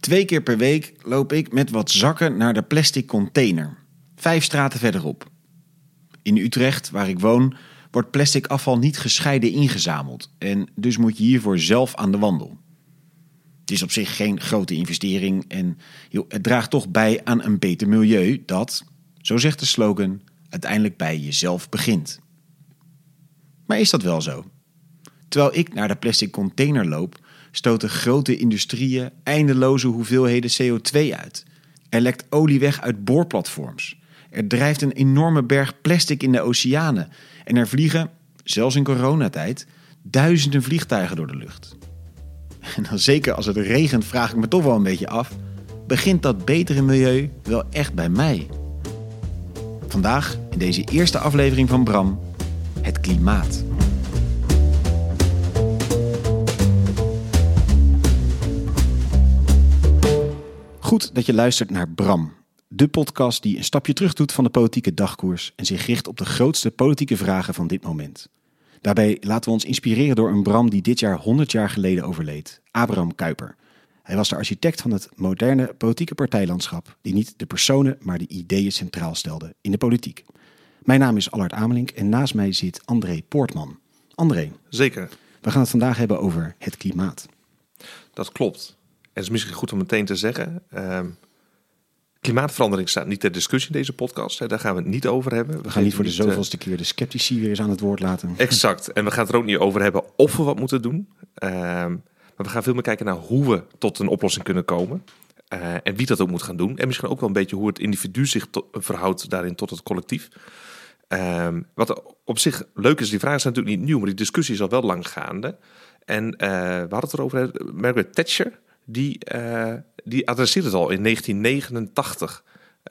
Twee keer per week loop ik met wat zakken naar de plastic container. Vijf straten verderop. In Utrecht, waar ik woon, wordt plastic afval niet gescheiden ingezameld. En dus moet je hiervoor zelf aan de wandel. Het is op zich geen grote investering en joh, het draagt toch bij aan een beter milieu dat, zo zegt de slogan, uiteindelijk bij jezelf begint. Maar is dat wel zo? Terwijl ik naar de plastic container loop, stoten grote industrieën eindeloze hoeveelheden CO2 uit. Er lekt olie weg uit boorplatforms. Er drijft een enorme berg plastic in de oceanen. En er vliegen, zelfs in coronatijd, duizenden vliegtuigen door de lucht. En dan zeker als het regent vraag ik me toch wel een beetje af... begint dat betere milieu wel echt bij mij? Vandaag, in deze eerste aflevering van Bram, het klimaat. Goed dat je luistert naar Bram, de podcast die een stapje terug doet van de politieke dagkoers en zich richt op de grootste politieke vragen van dit moment. Daarbij laten we ons inspireren door een Bram die dit jaar 100 jaar geleden overleed, Abraham Kuyper. Hij was de architect van het moderne politieke partijlandschap, die niet de personen, maar de ideeën centraal stelde in de politiek. Mijn naam is Allard Amelink en naast mij zit André Poortman. André. Zeker. We gaan het vandaag hebben over het klimaat. Dat klopt. Het is misschien goed om meteen te zeggen. Uh, klimaatverandering staat niet ter discussie in deze podcast. Hè. Daar gaan we het niet over hebben. We, gaan niet voor de zoveelste keer de sceptici weer eens aan het woord laten. Exact. En we gaan het er ook niet over hebben of we wat moeten doen. Uh, maar we gaan veel meer kijken naar hoe we tot een oplossing kunnen komen. Uh, en wie dat ook moet gaan doen. En misschien ook wel een beetje hoe het individu zich verhoudt daarin tot het collectief. Uh, wat op zich leuk is, die vraag is natuurlijk niet nieuw, maar die discussie is al wel lang gaande. En we hadden het erover, Margaret Thatcher, die, uh, die adresseert het al in 1989.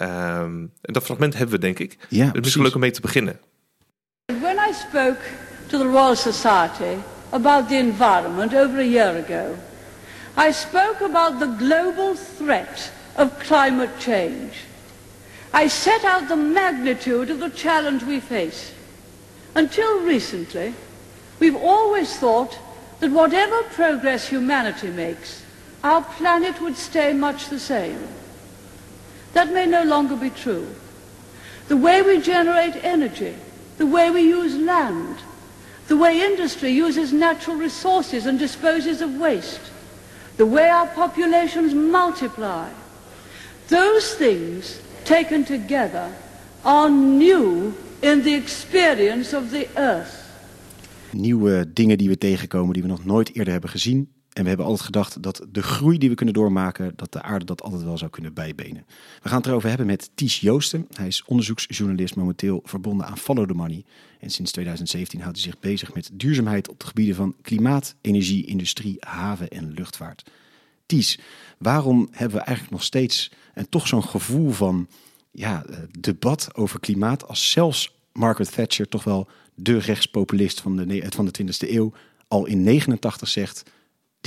Um, en dat fragment hebben we, denk ik. Ja, dus misschien leuk om mee te beginnen. When I spoke to the Royal Society about the environment over a year ago, I spoke about the global threat of climate change. I set out the magnitude of the challenge we face. Until recently, we've always thought that whatever progress humanity makes, our planet would stay much the same. That may no longer be true. The way we generate energy, the way we use land, the way industry uses natural resources and disposes of waste, the way our populations multiply, those things taken together are new in the experience of the earth. Nieuwe dingen die we tegenkomen die we nog nooit eerder hebben gezien en we hebben altijd gedacht dat de groei die we kunnen doormaken, dat de aarde dat altijd wel zou kunnen bijbenen. We gaan het erover hebben met Ties Joosten. Hij is onderzoeksjournalist, momenteel verbonden aan Follow the Money. En sinds 2017 houdt hij zich bezig met duurzaamheid op de gebieden van klimaat, energie, industrie, haven en luchtvaart. Ties, waarom hebben we eigenlijk nog steeds en toch zo'n gevoel van ja, debat over klimaat als zelfs Margaret Thatcher, toch wel de rechtspopulist van de, van de 20e eeuw, al in 89 zegt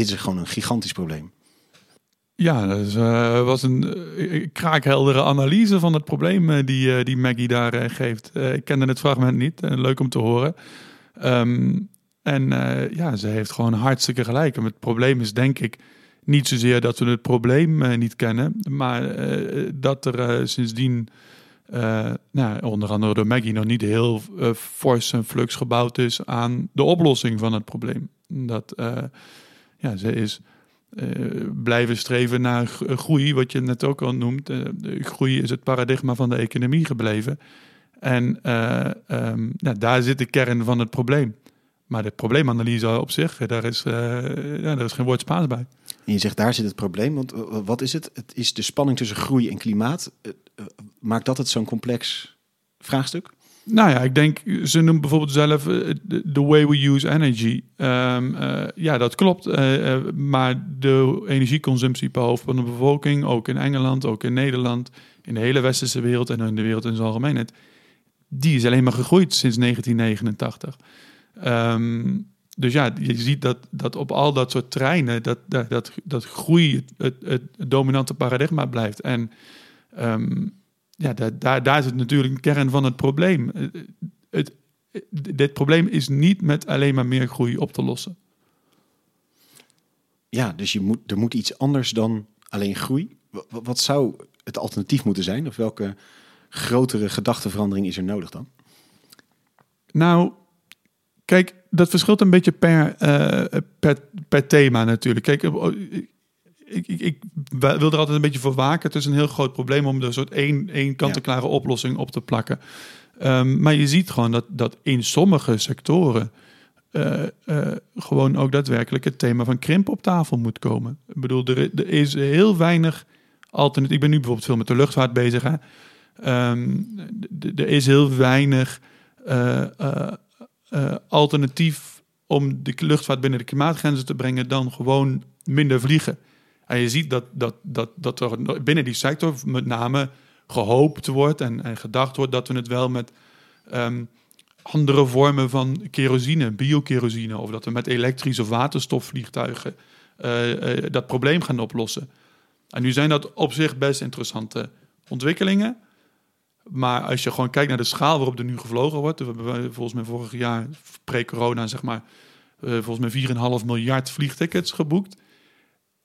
dit is gewoon een gigantisch probleem. Ja, dat uh, was een uh, kraakheldere analyse van het probleem uh, die, die Maggie daar geeft. ik kende het fragment niet, leuk om te horen. Um, en ja, ze heeft gewoon hartstikke gelijk. En het probleem is denk ik niet zozeer dat we het probleem niet kennen, maar dat er sindsdien, nou, onder andere door Maggie, nog niet heel fors en flux gebouwd is aan de oplossing van het probleem. Dat ja, ze is uh, blijven streven naar groei, wat je net ook al noemt. Uh, groei is het paradigma van de economie gebleven. En uh, um, nou, daar zit de kern van het probleem. Maar de probleemanalyse op zich, daar is, ja, daar is geen woord Spaans bij. En je zegt daar zit het probleem, want wat is het? Het is de spanning tussen groei en klimaat. maakt dat het zo'n complex vraagstuk? Nou ja, ik denk, ze noemen bijvoorbeeld zelf the way we use energy. Um, uh, ja, dat klopt. Uh, maar de energieconsumptie per hoofd van de bevolking, ook in Engeland, ook in Nederland, in de hele westerse wereld en in de wereld in zijn algemeenheid, die is alleen maar gegroeid sinds 1989. Um, dus ja, je ziet dat, dat op al dat soort treinen, dat, dat, dat, dat groei het, het, dominante paradigma blijft. En um, ja, daar, daar, daar zit natuurlijk een kern van het probleem. Het, dit probleem is niet met alleen maar meer groei op te lossen. Ja, dus je moet, er moet iets anders dan alleen groei. Wa- wa- Wat zou het alternatief moeten zijn? Of welke grotere gedachteverandering is er nodig dan? Nou, kijk, dat verschilt een beetje per, eh, per, per thema natuurlijk. Kijk, eh, ik, ik, ik wil er altijd een beetje voor waken. Het is een heel groot probleem om er een soort één, één kant-en-klare oplossing op te plakken. Ehm, maar je ziet gewoon dat, dat in sommige sectoren eh, eh, gewoon ook daadwerkelijk het thema van krimp op tafel moet komen. Ik bedoel, er, er is heel weinig alternatief. Ik ben nu bijvoorbeeld veel met de luchtvaart bezig. Hè? Ehm, er is heel weinig eh, alternatief om de luchtvaart binnen de klimaatgrenzen te brengen dan gewoon minder vliegen. En je ziet dat, dat, dat, dat er binnen die sector met name gehoopt wordt en, gedacht wordt dat we het wel met ehm, andere vormen van kerosine, biokerosine, of dat we met elektrische of waterstofvliegtuigen eh, eh, dat probleem gaan oplossen. En nu zijn dat op zich best interessante ontwikkelingen. Maar als je gewoon kijkt naar de schaal waarop er nu gevlogen wordt. We hebben volgens mij vorig jaar, pre-corona, zeg maar, eh, volgens mij 4,5 miljard vliegtickets geboekt.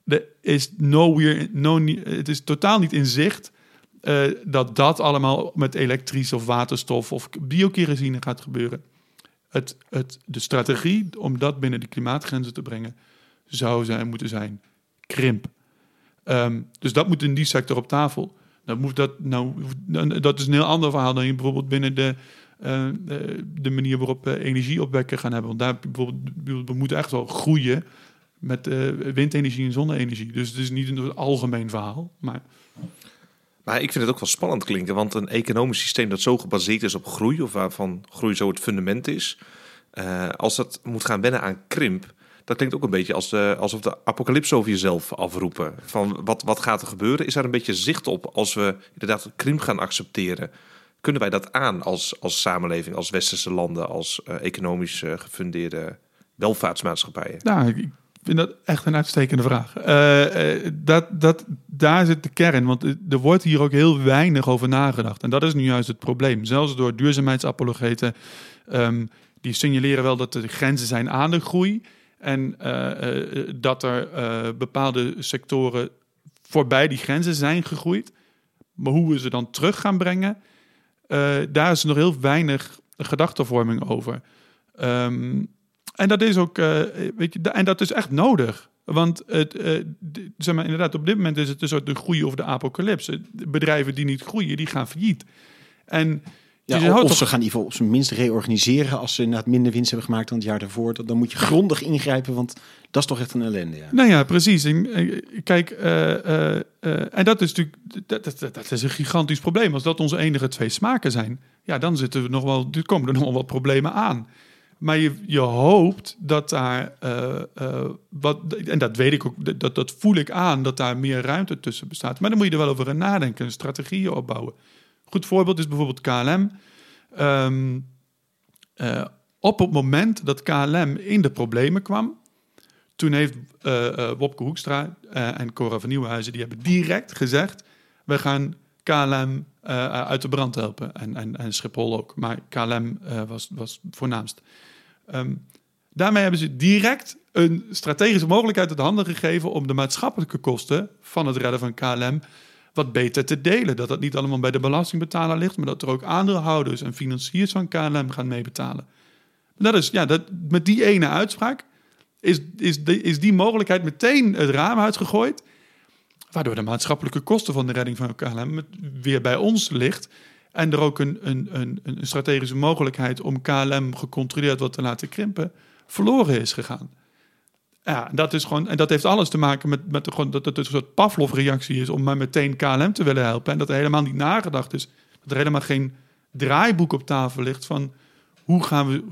Er is nowhere, no, het is totaal niet in zicht eh, dat dat allemaal met elektrisch of waterstof of biokerosine gaat gebeuren. Het, het, de strategie om dat binnen de klimaatgrenzen te brengen zou zijn, moeten zijn krimp. Ehm, dus dat moet in die sector op tafel. Dan moet dat, nou, dat is een heel ander verhaal dan je bijvoorbeeld binnen de, eh, eh, de manier waarop we energie opwekken gaan hebben. Want daar bijvoorbeeld, we moeten echt wel groeien met eh, windenergie en zonne-energie. Dus het is niet een algemeen verhaal. Maar Maar ik vind het ook wel spannend klinken, want een economisch systeem dat zo gebaseerd is op groei, of waarvan groei zo het fundament is, eh, als dat moet gaan wennen aan krimp, dat klinkt ook een beetje als de, alsof de apocalypse over jezelf afroepen. Van wat, wat gaat er gebeuren? Is daar een beetje zicht op als we inderdaad krimp gaan accepteren? Kunnen wij dat aan als, als samenleving, als westerse landen, als eh, economisch gefundeerde welvaartsmaatschappijen? Nou, ik vind dat echt een uitstekende vraag. Eh, eh, dat, dat, daar zit de kern, want er wordt hier ook heel weinig over nagedacht. En dat is nu juist het probleem. Zelfs door duurzaamheidsapologeten, ehm, die signaleren wel dat er grenzen zijn aan de groei. En eh, dat er bepaalde sectoren voorbij die grenzen zijn gegroeid. Maar hoe we ze dan terug gaan brengen, daar is nog heel weinig gedachtenvorming over. Ehm, en dat is ook, eh, weet je, en dat is echt nodig. Want het, d- zeg maar, inderdaad, op dit moment is het een soort de groei of de apocalypse. Bedrijven die niet groeien, die gaan failliet. En Ja, of ze gaan in ieder geval op zijn minst reorganiseren als ze inderdaad minder winst hebben gemaakt dan het jaar daarvoor. Dan moet je grondig ingrijpen, want dat is toch echt een ellende. Ja. Nou ja, precies. En, eh, kijk, en dat is natuurlijk dat, dat, dat- dat is een gigantisch probleem. Als dat onze enige twee smaken zijn, ja, dan zitten we nog wel, er komen er nog wel wat problemen aan. Maar je, je hoopt dat daar, eh, eh, wat, en dat weet ik ook, dat, dat voel ik aan, dat daar meer ruimte tussen bestaat. Maar dan moet je er wel over nadenken, strategieën opbouwen. Goed voorbeeld is bijvoorbeeld KLM. Ehm, eh, op het moment dat KLM in de problemen kwam, toen heeft Wopke Hoekstra en Cora van Nieuwenhuizen... die hebben direct gezegd... we gaan KLM eh, uit de brand helpen. En, en, en Schiphol ook. Maar KLM eh, was, was voornaamst. Ehm, daarmee hebben ze direct een strategische mogelijkheid uit de handen gegeven... om de maatschappelijke kosten van het redden van KLM wat beter te delen. Dat dat niet allemaal bij de belastingbetaler ligt... maar dat er ook aandeelhouders en financiers van KLM gaan meebetalen. Dat is, ja, dat, met die ene uitspraak is, is, de, is die mogelijkheid meteen het raam uitgegooid. Waardoor de maatschappelijke kosten van de redding van KLM weer bij ons ligt. En er ook een, een, een, een strategische mogelijkheid om KLM gecontroleerd wat te laten krimpen, verloren is gegaan. Ja, dat is gewoon, en dat heeft alles te maken met, met de, gewoon, dat het een soort Pavlov-reactie is om maar meteen KLM te willen helpen. En dat er helemaal niet nagedacht is. Dat er helemaal geen draaiboek op tafel ligt van hoe gaan we,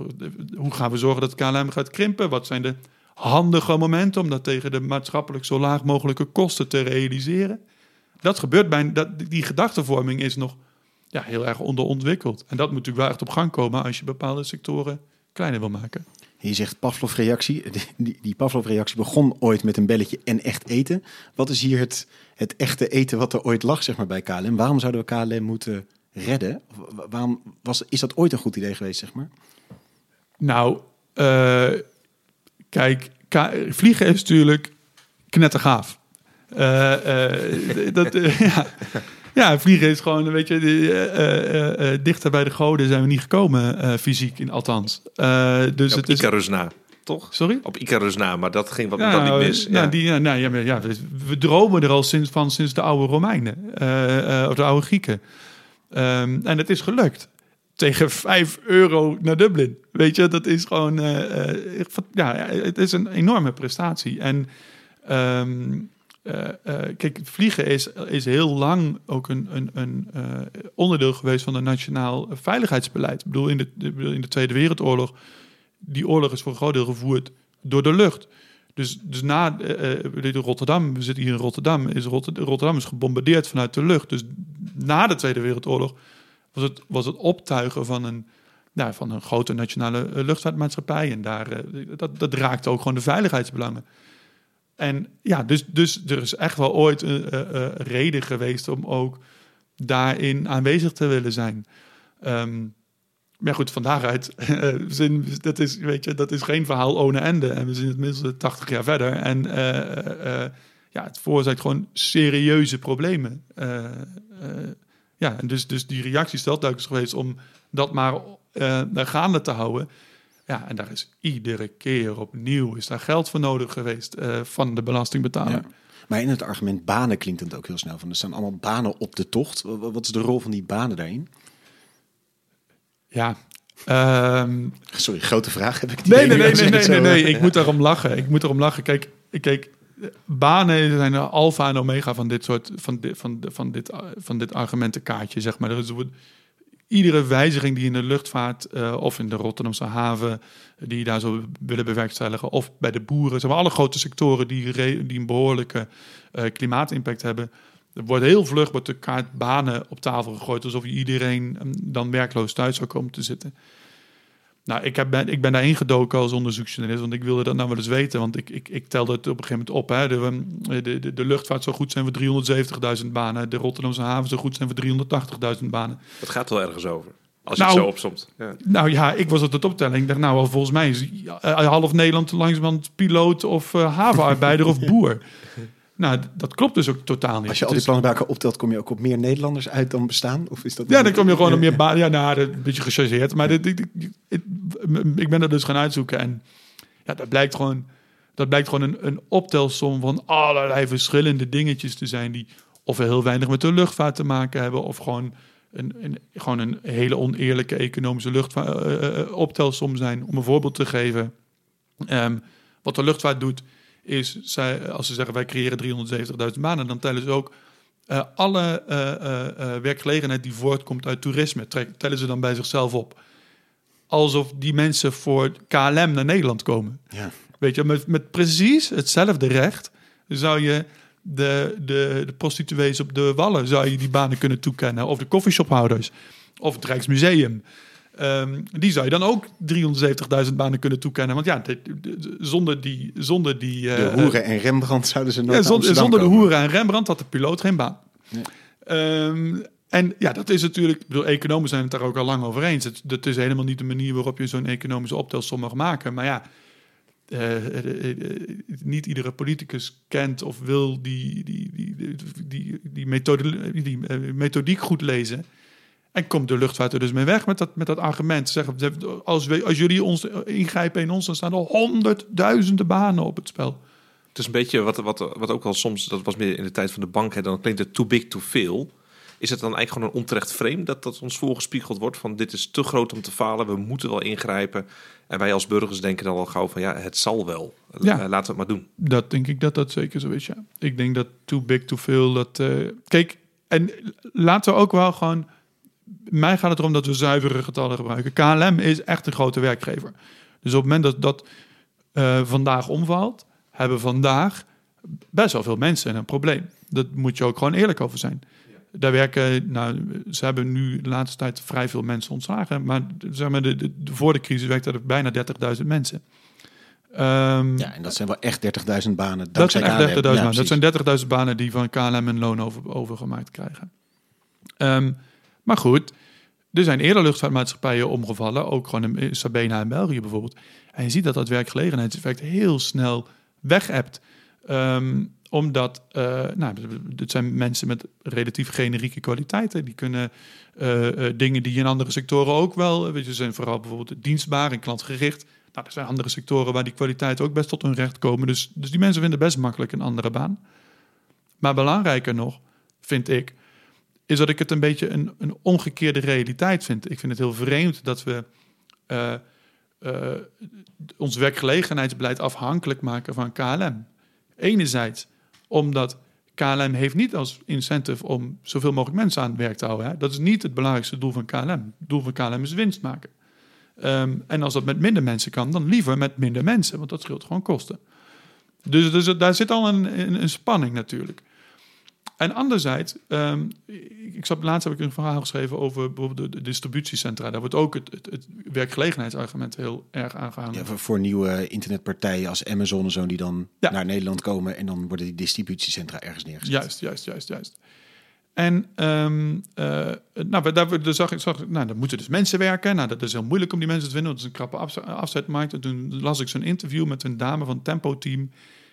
hoe gaan we zorgen dat KLM gaat krimpen? Wat zijn de handige momenten om dat tegen de maatschappelijk zo laag mogelijke kosten te realiseren? Dat gebeurt bij, dat, die gedachtenvorming is nog ja, heel erg onderontwikkeld. En dat moet natuurlijk wel echt op gang komen als je bepaalde sectoren kleiner wil maken. Je zegt Pavlov-reactie. Die, Pavlov-reactie begon ooit met een belletje en echt eten. Wat is hier het, het echte eten wat er ooit lag zeg maar, bij KLM? Waarom zouden we KLM moeten redden? Waarom was, is dat ooit een goed idee geweest, zeg maar? Nou, eh, kijk, vliegen is natuurlijk knettergaaf. Eh, eh, dat, eh, ja. ja, vliegen is gewoon, weet je, dichter bij de goden zijn we niet gekomen, fysiek in, althans. Dus het is... Icarus na, toch? Sorry? Op Icarus na, maar dat ging wat Ja, dan nou, niet mis. Ja, Ja. Die, nou, ja, ja, we, we dromen er al sinds, van sinds de oude Romeinen, of de oude Grieken. Ehm, en het is gelukt. Tegen 5 euro naar Dublin. Weet je, dat is gewoon. eh, eh, ja, het is een enorme prestatie. En eh, eh, kijk, vliegen is, is heel lang ook een, een, een onderdeel geweest van het nationaal veiligheidsbeleid. Ik bedoel, in de, in de Tweede Wereldoorlog. Die oorlog is voor een groot deel gevoerd door de lucht. Dus, dus na dit Rotterdam, we zitten hier in Rotterdam, is Rotter- Rotterdam is gebombardeerd vanuit de lucht. Dus na de Tweede Wereldoorlog was het, het optuigen van een, nou, van een grote nationale eh, luchtvaartmaatschappij. En daar, eh, dat, dat raakte ook gewoon de veiligheidsbelangen. En ja, dus, dus er is echt wel ooit een eh, reden geweest om ook daarin aanwezig te willen zijn. Ehm, maar goed, van daaruit, dat, is, weet je, dat is geen verhaal ohne ende. En we zijn inmiddels 80 jaar verder. En ja, het veroorzaakt gewoon serieuze problemen. Ja, en dus, dus die reactie is geweest om dat maar eh, gaande te houden. Ja, en daar is iedere keer opnieuw is daar geld voor nodig geweest eh, van de belastingbetaler. Ja. Maar in het argument banen klinkt het ook heel snel van. Er staan allemaal banen op de tocht. Wa- wa- Wat is de rol van die banen daarin? Ja. Ehm, Sorry, grote vraag heb ik. het nee, nee, nee, nee, nee, nee. Ik moet daarom lachen. Ik moet daarom lachen. Kijk, kijk banen zijn de alfa en omega van dit soort van dit, van, van dit, van dit argumentenkaartje, zeg maar. Is, iedere wijziging die in de luchtvaart eh, of in de Rotterdamse haven die daar zo willen bewerkstelligen, of bij de boeren, zeg alle grote sectoren die, die een behoorlijke eh, klimaatimpact hebben. Er wordt heel vlug wordt de kaart banen op tafel gegooid, alsof iedereen eh, dan werkloos thuis zou komen te zitten. Nou, ik, heb, ben, ik ben daarin gedoken als onderzoeksjournalist, want ik wilde dat nou wel eens weten. Want ik, ik, ik telde het op een gegeven moment op. Hè. De, de, de, de luchtvaart zou goed zijn voor 370.000 banen. De Rotterdamse haven zou goed zijn voor 380.000 banen. Het gaat wel ergens over. Als je Nou, het zo opsomt. Ja. Nou ja, ik was op de optelling. Ik dacht, nou, volgens mij is eh, half Nederland langzamerhand piloot of eh, havenarbeider of boer. Nou, dat klopt dus ook totaal niet. Als je al die plannen bij elkaar optelt, kom je ook op meer Nederlanders uit dan bestaan? Of is dat Ja, dan kom je gewoon op meer baan. Ja, nou, dat een beetje gechargeerd. Maar dit, dit- ik ben er dus gaan uitzoeken. En ja, dat blijkt gewoon, dat blijkt gewoon een, een optelsom van allerlei verschillende dingetjes te zijn. Die of heel weinig met de luchtvaart te maken hebben. Of gewoon een, een, gewoon een hele oneerlijke economische luchtvaart, eh, eh, optelsom zijn. Om een voorbeeld te geven. Ehm, wat de luchtvaart doet, is zij, als ze zeggen wij creëren 370.000 banen, dan tellen ze ook eh, alle eh, eh, werkgelegenheid die voortkomt uit toerisme, tellen ze dan bij zichzelf op. Alsof die mensen voor KLM naar Nederland komen. Ja. Weet je, met, met precies hetzelfde recht zou je de, de, de prostituees op de Wallen zou je die banen kunnen toekennen. Of de coffeeshophouders. Of het Rijksmuseum. Ehm, die zou je dan ook 370.000 banen kunnen toekennen. Want ja, dit- zonder die... Zonder die De eh, hoeren en Rembrandt zouden ze nooit ja, zonder, de hoeren en Rembrandt had de piloot geen baan. Ehm, en ja, dat is natuurlijk... Ik bedoel, economen zijn het daar ook al lang over eens. Het, dat is helemaal niet de manier waarop je zo'n economische optelsom mag maken. Maar ja, eh, eh, niet iedere politicus kent of wil die, die, die, die, die, die, methode, die methodiek goed lezen. En komt de luchtvaart er dus mee weg met dat, met dat argument. Zeggen, als, we, als jullie ons ingrijpen in ons, dan staan er honderdduizenden banen op het spel. Het is een beetje wat, wat, wat ook wel soms, dat was meer in de tijd van de bank, hè, dan klinkt het too big to fail. Is het dan eigenlijk gewoon een onterecht frame dat dat ons voorgespiegeld wordt van dit is te groot om te falen, we moeten wel ingrijpen. En wij als burgers denken dan al gauw van ja, het zal wel. Ja. Eh, Laten we het maar doen. Dat denk ik dat dat zeker zo is, ja. Ik denk dat too big to fail, dat... eh, kijk, en laten we ook wel gewoon... Mij gaat het erom dat we zuivere getallen gebruiken. KLM is echt een grote werkgever. Dus op het moment dat dat eh, vandaag omvalt... hebben vandaag best wel veel mensen een probleem. Dat moet je ook gewoon eerlijk over zijn. Daar werken, nou, ze hebben nu de laatste tijd vrij veel mensen ontslagen. Maar, zeg maar de, de, voor de crisis werkte er bijna 30.000 mensen. Ehm, Ja, en dat zijn wel echt 30.000 banen. dat zijn echt 30.000 Ja, banen. Dat zijn 30.000 banen die van KLM een loon over, overgemaakt krijgen. Ehm, maar goed, er zijn eerder luchtvaartmaatschappijen omgevallen. Ook gewoon in Sabena in België bijvoorbeeld. En je ziet dat dat werkgelegenheidseffect heel snel weg hebt. Ehm, omdat uh, nou, het zijn mensen met relatief generieke kwaliteiten. Die kunnen uh, uh, dingen die in andere sectoren ook wel. Weet zijn vooral bijvoorbeeld dienstbaar en klantgericht. Nou, er zijn andere sectoren waar die kwaliteiten ook best tot hun recht komen. Dus, dus die mensen vinden best makkelijk een andere baan. Maar belangrijker nog, vind ik, is dat ik het een beetje een, een omgekeerde realiteit vind. Ik vind het heel vreemd dat we uh, uh, ons werkgelegenheidsbeleid afhankelijk maken van KLM. Enerzijds omdat KLM heeft niet als incentive om zoveel mogelijk mensen aan het werk te houden. Hè. Dat is niet het belangrijkste doel van KLM. Het doel van KLM is winst maken. Um, en als dat met minder mensen kan, dan liever met minder mensen, want dat scheelt gewoon kosten. Dus, dus daar zit al een, een spanning natuurlijk. En anderzijds, um, ik zat laatst heb ik een verhaal geschreven over bijvoorbeeld de, distributiecentra. Daar wordt ook het, het, het werkgelegenheidsargument heel erg aangehangen. Ja, voor, voor, nieuwe internetpartijen als Amazon en zo die dan ja. naar Nederland komen en dan worden die distributiecentra ergens neergezet. Juist, juist, juist, juist. En um, uh, nou, daar, daar zag ik, zag, nou, dan moeten dus mensen werken. Nou, dat is heel moeilijk om die mensen te vinden, want het is een krappe afzetmarkt. En toen las ik zo'n interview met een dame van het Tempo Team.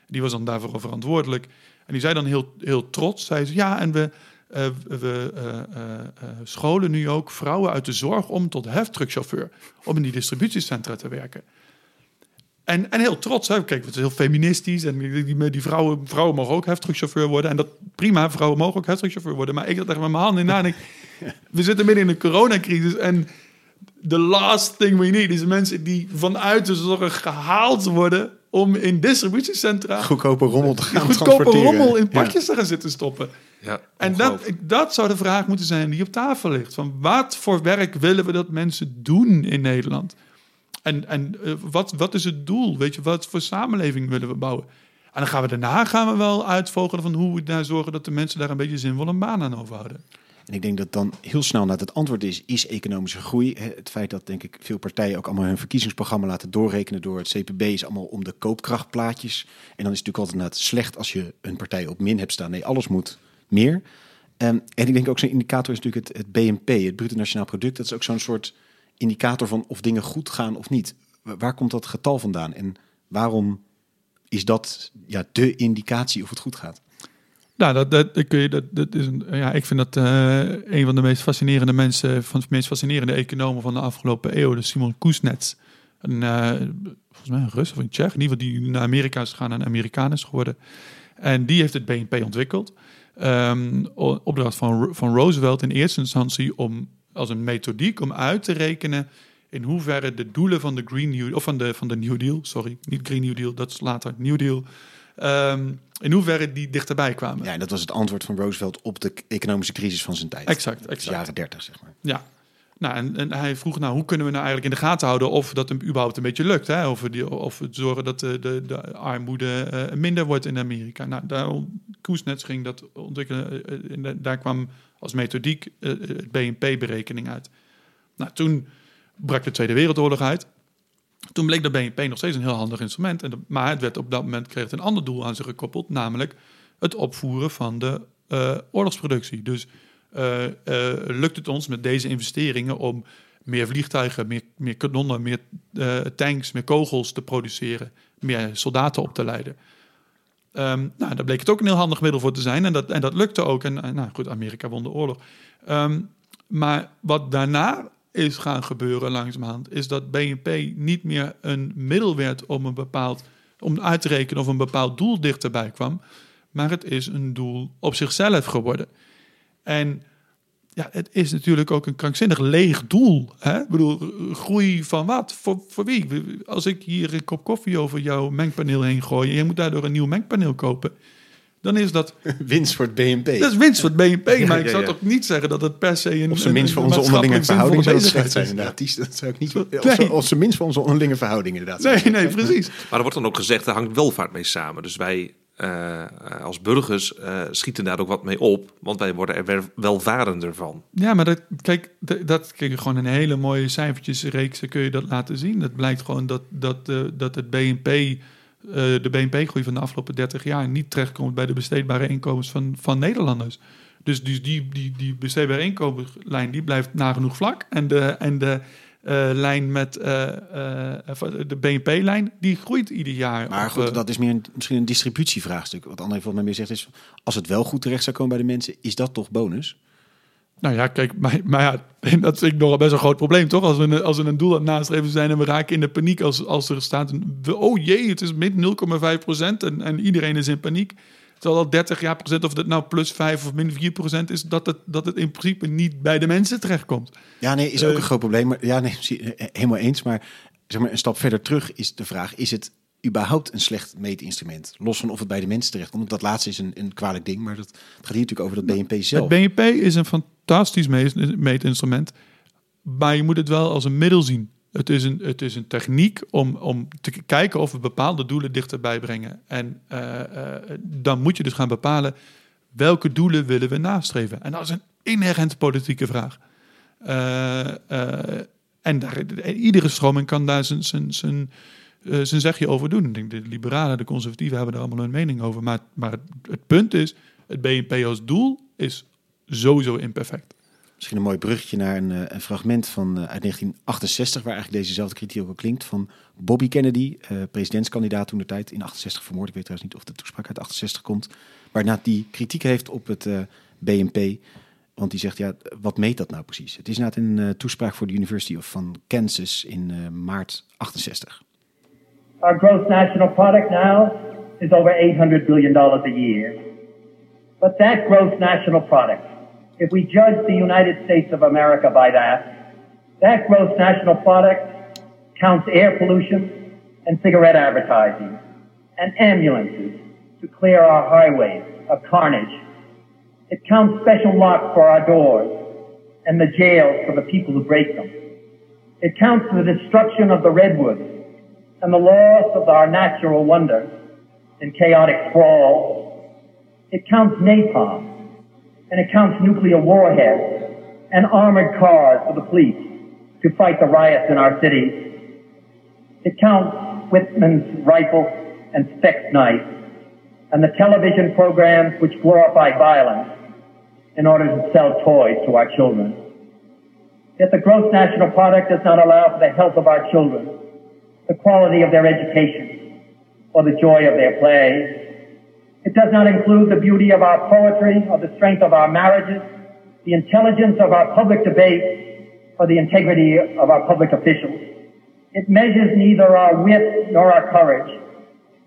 Die was dan daarvoor verantwoordelijk. En die zei dan heel, heel trots, zei ze, ja, en we, uh, we uh, uh, scholen nu ook vrouwen uit de zorg om tot heftruckchauffeur, om in die distributiecentra te werken. En, en heel trots, hè? kijk, het is heel feministisch en die, die vrouwen, vrouwen mogen ook heftruckchauffeur worden. En dat prima, vrouwen mogen ook heftruckchauffeur worden. Maar ik zat echt met mijn handen in na we zitten midden in een coronacrisis en the last thing we need is mensen die vanuit de zorg gehaald worden om in distributiecentra... Goedkope rommel te gaan Goedkope rommel in pakjes te gaan zitten stoppen. Ja, en dat, dat zou de vraag moeten zijn die op tafel ligt. Van wat voor werk willen we dat mensen doen in Nederland? En, en uh, wat, wat is het doel? Weet je, wat voor samenleving willen we bouwen? En dan gaan we daarna gaan we wel uitvogelen van hoe we daar zorgen dat de mensen daar een beetje zinvol een baan aan overhouden. En ik denk dat dan heel snel naar het antwoord is, is economische groei. Het feit dat denk ik veel partijen ook allemaal hun verkiezingsprogramma laten doorrekenen door het CPB is allemaal om de koopkrachtplaatjes. En dan is het natuurlijk altijd slecht als je een partij op min hebt staan. Nee, alles moet meer. Um, en ik denk ook zo'n indicator is natuurlijk het, het BNP, het bruto nationaal product. Dat is ook zo'n soort indicator van of dingen goed gaan of niet. Waar komt dat getal vandaan en waarom is dat ja, de indicatie of het goed gaat? Nou, dat, dat, kun je, dat, dat is een, ja, ik vind dat uh, een van de meest fascinerende mensen, van de meest fascinerende economen van de afgelopen eeuw, de Simon Kuznets. Een, uh, volgens mij een Rus of een Tsjech, in ieder geval die naar Amerika is gegaan en Amerikaan is geworden. En die heeft het BNP ontwikkeld. Um, opdracht van, van Roosevelt in eerste instantie om als een methodiek om uit te rekenen in hoeverre de doelen van de Green New of van de, van de New Deal, sorry, niet Green New Deal, dat is later, New Deal. Um, in hoeverre die dichterbij kwamen. Ja, en dat was het antwoord van Roosevelt op de economische crisis van zijn tijd. Exact, exact. De jaren 30, zeg maar. Ja. Nou, en, en, hij vroeg, nou, hoe kunnen we nou eigenlijk in de gaten houden of dat hem überhaupt een beetje lukt? Hè? Of, we die, of we zorgen dat de, de, de armoede uh, minder wordt in Amerika. Nou, daar, Koesnets ging dat ontwikkelen. Uh, daar kwam als methodiek uh, het BNP-berekening uit. Nou, toen brak de Tweede Wereldoorlog uit. Toen bleek de BNP nog steeds een heel handig instrument. En maar het werd op dat moment kreeg het een ander doel aan zich gekoppeld, namelijk het opvoeren van de uh, oorlogsproductie. Dus uh, lukt het ons met deze investeringen om meer vliegtuigen, meer, meer kanonnen, meer tanks, meer kogels te produceren, meer soldaten op te leiden. Um, nou, daar bleek het ook een heel handig middel voor te zijn. En dat, en dat lukte ook. En nou goed, Amerika won de oorlog. Um, maar wat daarna is gaan gebeuren langzamerhand, is dat BNP niet meer een middel werd om een bepaald om uit te rekenen of een bepaald doel dichterbij kwam, maar het is een doel op zichzelf geworden. En ja, het is natuurlijk ook een krankzinnig leeg doel. Hè? Ik bedoel, groei van wat? Voor, voor wie? Als ik hier een kop koffie over jouw mengpaneel heen gooi je moet daardoor een nieuw mengpaneel kopen, dan is dat... winst voor het BNP. Dat is winst voor het BNP, maar ik zou toch niet zeggen dat het per se... Een, of zijn minst voor onze onderlinge verhoudingen zou slecht zijn, inderdaad. Dat zou ik niet... Nee. Of, zijn minst voor onze onderlinge verhoudingen, inderdaad. Nee, nee, precies. Maar er wordt dan ook gezegd, er hangt welvaart mee samen. Dus wij uh, als burgers uh, schieten daar ook wat mee op, want wij worden er welvarender van. Ja, maar dat, kijk, dat, dat je gewoon een hele mooie cijfertjesreeks kun je dat laten zien. Dat blijkt gewoon dat, dat, uh, dat het BNP uh, de BNP-groei van de afgelopen 30 jaar niet terechtkomt bij de besteedbare inkomens van, van Nederlanders. Dus die, die, die, die besteedbare inkomenslijn die blijft nagenoeg vlak. En de, en de, eh, lijn met eh, eh, de BNP-lijn, die groeit ieder jaar. Maar goed, eh, dat is meer een, misschien een distributievraagstuk. Wat André volgens mij meer zegt is, als het wel goed terecht zou komen bij de mensen, is dat toch bonus? Nou ja, kijk, maar, maar ja, dat is ik nog best een groot probleem, toch? Als we, een- als we een doel aan het nastreven zijn en we raken in de paniek als, als er staat... een- oh jee, het is min 0,5 procent en, en iedereen is in paniek. Terwijl al 30 jaar procent, of dat nou plus 5 of min 4 procent is... Dat het, dat het in principe niet bij de mensen terechtkomt. Ja, nee, is ook Eh. een groot probleem. Maar, ja, nee, zie- eh, helemaal eens. Maar zeg maar een stap verder terug is de vraag: is het überhaupt een slecht meetinstrument? Los van of het bij de mensen terechtkomt. Want dat laatste is een, een kwalijk ding. Maar dat, het gaat hier natuurlijk over dat BNP zelf. Het BNP is een fantastisch meet- meetinstrument, maar je moet het wel als een middel zien. Het is een, het is een techniek om, om te kijken of we bepaalde doelen dichterbij brengen. En eh, eh, dan moet je dus gaan bepalen welke doelen willen we nastreven. En dat is een inherent politieke vraag. Eh, en iedere stroming kan daar zijn, zijn, zijn, zijn zegje over doen. Ik denk de liberalen, de conservatieven hebben daar allemaal hun mening over. Maar, maar het, het punt is, het BNP als doel is sowieso imperfect. Misschien een mooi bruggetje naar een, eh, een fragment van, eh, uit 1968, waar eigenlijk dezezelfde kritiek ook al klinkt, van Bobby Kennedy, eh, presidentskandidaat toen de tijd in 68 vermoord. Ik weet trouwens niet of de toespraak uit 68 komt. Waarna die kritiek heeft op het eh, BNP. Want die zegt, ja, wat meet dat nou precies? Het is inderdaad een eh, toespraak voor de University of van Kansas in eh, maart 68. Our gross national product now is over $800 billion a year. But that gross national product, if we judge the United States of America by that, that gross national product counts air pollution and cigarette advertising and ambulances to clear our highways of carnage. It counts special locks for our doors and the jails for the people who break them. It counts the destruction of the redwoods and the loss of our natural wonders in chaotic sprawl. It counts napalm, and it counts nuclear warheads and armored cars for the police to fight the riots in our cities. It counts Whitman's rifle and Speck's knife, and the television programs which glorify violence in order to sell toys to our children. Yet the gross national product does not allow for the health of our children, the quality of their education, or the joy of their play. It does not include the beauty of our poetry, or the strength of our marriages, the intelligence of our public debate, or the integrity of our public officials. It measures neither our wit nor our courage,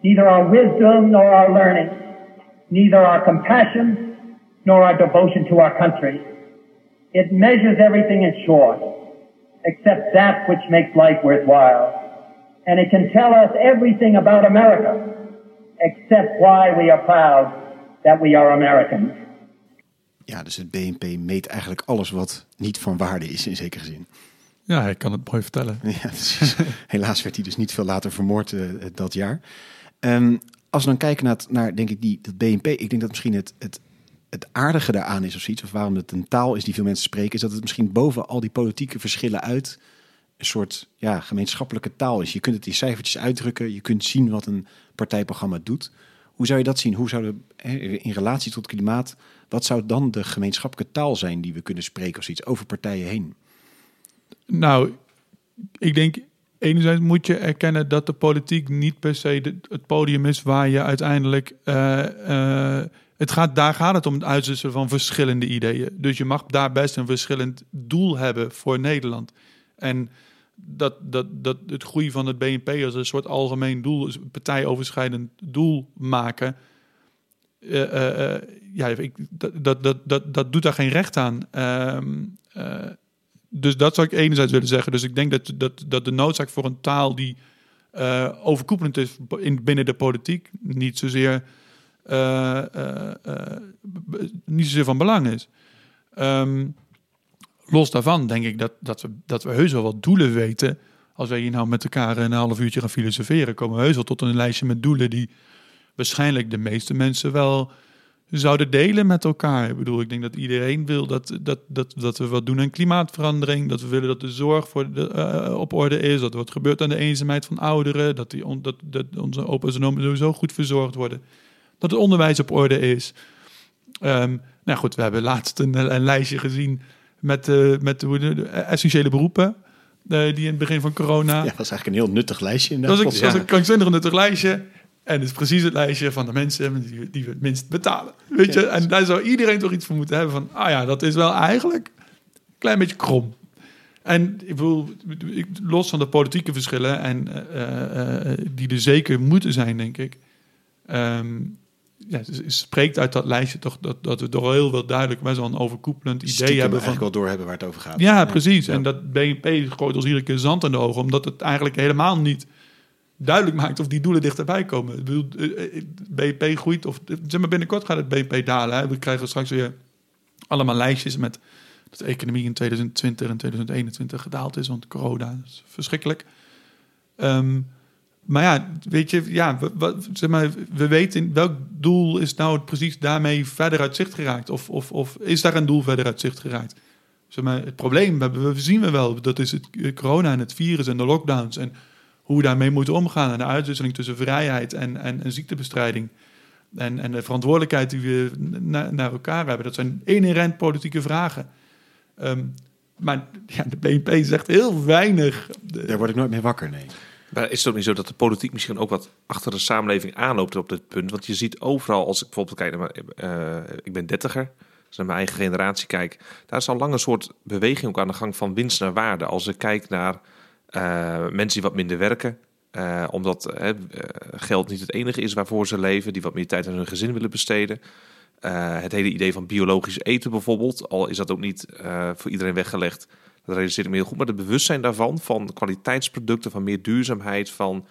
neither our wisdom nor our learning, neither our compassion nor our devotion to our country. It measures everything in short, except that which makes life worthwhile. And it can tell us everything about America, except why we are proud that we are Americans. Ja, dus het BNP meet eigenlijk alles wat niet van waarde is in zekere zin. Ja, hij kan het mooi vertellen. Ja. Helaas werd hij dus niet veel later vermoord eh, dat jaar. Ehm, als we dan kijken naar, het- naar denk ik, die, dat BNP, ik denk dat misschien het, het, het aardige daaraan is of zoiets, of waarom het een taal is die veel mensen spreken, is dat het misschien boven al die politieke verschillen uit een soort ja, gemeenschappelijke taal is. Je kunt het in cijfertjes uitdrukken, je kunt zien wat een partijprogramma doet. Hoe zou je dat zien? Hoe zou de, in relatie tot klimaat, wat zou dan de gemeenschappelijke taal zijn die we kunnen spreken of zoiets over partijen heen? Nou, ik denk enerzijds moet je erkennen dat de politiek niet per se het podium is waar je uiteindelijk. eh, eh, het gaat, daar gaat het om het uitwisselen van verschillende ideeën. Dus je mag daar best een verschillend doel hebben voor Nederland. En dat, dat, dat het groei van het BNP als een soort algemeen doel, partijoverschrijdend doel maken. eh, eh, eh, ja, ik, dat, dat, dat, dat, doet daar geen recht aan. Ehm, eh, dus dat zou ik enerzijds willen zeggen. Dus ik denk dat, dat, dat de noodzaak voor een taal die overkoepelend is in, binnen de politiek niet zozeer, niet zozeer van belang is. Ehm, los daarvan denk ik dat, dat, we, dat we heus wel wat doelen weten. Als wij hier nou met elkaar een half uurtje gaan filosoferen, komen we heus wel tot een lijstje met doelen die waarschijnlijk de meeste mensen wel zouden delen met elkaar. Ik bedoel, ik denk dat iedereen wil dat, dat, dat, dat we wat doen aan klimaatverandering. Dat we willen dat de zorg voor de, eh, op orde is. Dat wat gebeurt aan de eenzaamheid van ouderen. Dat, die on- dat, dat onze opa's en oma's sowieso goed verzorgd worden. Dat het onderwijs op orde is. Ehm, nou goed, we hebben laatst een, een lijstje gezien met, eh, met de, de essentiële beroepen. die in het begin van corona. Ja, dat was eigenlijk een heel nuttig lijstje. Dat was, inderdaad. een, dat was een krankzinnig nuttig lijstje. En het is precies het lijstje van de mensen die, die we het minst betalen. Weet je? En daar zou iedereen toch iets voor moeten hebben van... ah ja, dat is wel eigenlijk een klein beetje krom. En ik bedoel, ik- los van de politieke verschillen... en eh, eh, die er zeker moeten zijn, denk ik... ehm, ja, spreekt uit dat lijstje toch dat, dat we toch heel wel duidelijk... best wel een overkoepelend idee Stiekem hebben van... eigenlijk wel doorhebben waar het over gaat. Ja, precies. Ja. En dat BNP gooit ons iedere keer zand in de ogen, omdat het eigenlijk helemaal niet duidelijk maakt of die doelen dichterbij komen. Ik bedoel, eh, eh, BNP groeit, of eh, zeg maar binnenkort gaat het BNP dalen. Hè. We krijgen straks weer allemaal lijstjes met dat de economie in 2020 en 2021 gedaald is, want corona is verschrikkelijk. Ehm, maar ja, weet je, ja, zeg maar, we weten welk doel is nou precies daarmee verder uit zicht geraakt? Of, of, of is daar een doel verder uit zicht geraakt? Zeg maar, het probleem we, zien we wel. Dat is het eh, corona en het virus en de lockdowns. En hoe we daarmee moeten omgaan. En de uitwisseling tussen vrijheid en, en, en ziektebestrijding. En, en de verantwoordelijkheid die we na- naar elkaar hebben. Dat zijn inherent politieke vragen. Ehm, maar ja, de BNP zegt heel weinig. Daar word ik nooit mee wakker, nee. Maar is het ook niet zo dat de politiek misschien ook wat achter de samenleving aanloopt op dit punt? Want je ziet overal, als ik bijvoorbeeld kijk naar eh, ik ben dertiger, als naar mijn eigen generatie kijk, daar is al lang een soort beweging ook aan de gang van winst naar waarde. Als ik kijk naar eh, mensen die wat minder werken, eh, omdat geld niet het enige is waarvoor ze leven, die wat meer tijd aan hun gezin willen besteden. Het hele idee van biologisch eten bijvoorbeeld, al is dat ook niet voor iedereen weggelegd. Dat realiseer ik me heel goed. Maar het bewustzijn daarvan, van kwaliteitsproducten, van meer duurzaamheid, van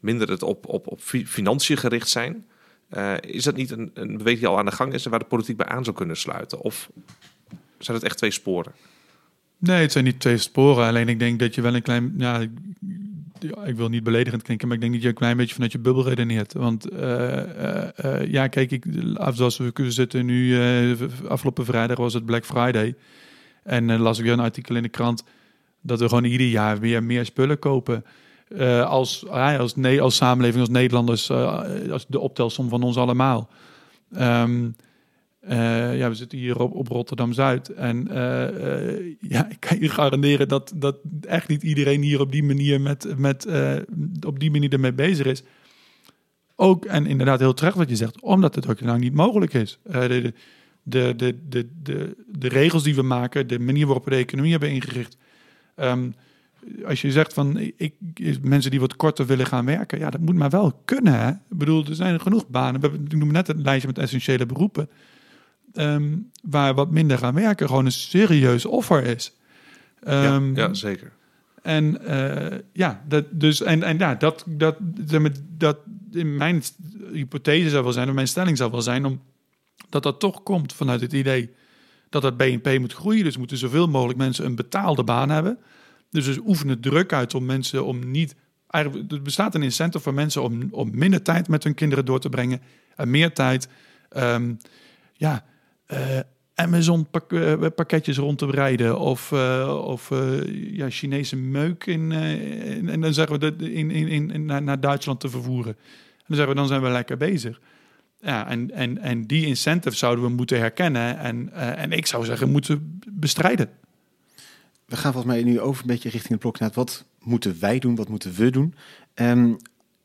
minder het op, op, op fi- financiën gericht zijn. eh, is dat niet een, een beweging die al aan de gang is en waar de politiek bij aan zou kunnen sluiten? Of zijn het echt twee sporen? Nee, het zijn niet twee sporen. Alleen ik denk dat je wel een klein... Ja, ik- wil niet beledigend klinken, maar ik denk dat je een klein beetje vanuit je bubbel redeneert. Want eh, eh, ja, kijk, ik, zoals we zitten nu, afgelopen vrijdag was het Black Friday. En eh, las ik weer een artikel in de krant dat we gewoon ieder jaar weer meer spullen kopen. Eh, als, ah, als, nee, als samenleving, als Nederlanders, eh, als de optelsom van ons allemaal. Ehm, eh, ja, we zitten hier op, op Rotterdam-Zuid. En ja, ik kan je garanderen dat, dat echt niet iedereen hier op die manier, met, met, op die manier ermee bezig is. Ook, en inderdaad heel terecht wat je zegt, omdat het ook lang niet mogelijk is. De, de, de, de, de, de regels die we maken, de manier waarop we de economie hebben ingericht. Ehm, als je zegt van ik, mensen die wat korter willen gaan werken, ja, dat moet maar wel kunnen. Hè? Ik bedoel, er zijn genoeg banen. We ik noem net het lijstje met essentiële beroepen. ehm, waar wat minder gaan werken gewoon een serieus offer is. Ehm, ja, ja, zeker. en eh, ja, dat, dus, en, en ja, dat, dat, maar, dat in mijn hypothese zou wel zijn, of mijn stelling zou wel zijn, om, dat dat toch komt vanuit het idee dat het BNP moet groeien. Dus moeten zoveel mogelijk mensen een betaalde baan hebben. Dus dus oefenen druk uit om mensen om niet. Er bestaat een incentive voor mensen om, om minder tijd met hun kinderen door te brengen. En meer tijd. ehm, ja, eh, Amazon eh, pakketjes rond te rijden. Of, eh, of ja, Chinese meuk in, en dan zeggen we dat in, in, in- naar, naar Duitsland te vervoeren. En dan zeggen we, dan zijn we lekker bezig. Ja, en, en, en die incentive zouden we moeten herkennen. En, eh, en ik zou zeggen, moeten bestrijden. We gaan volgens mij nu over een beetje richting de blok naar wat moeten wij doen, wat moeten we doen. Ehm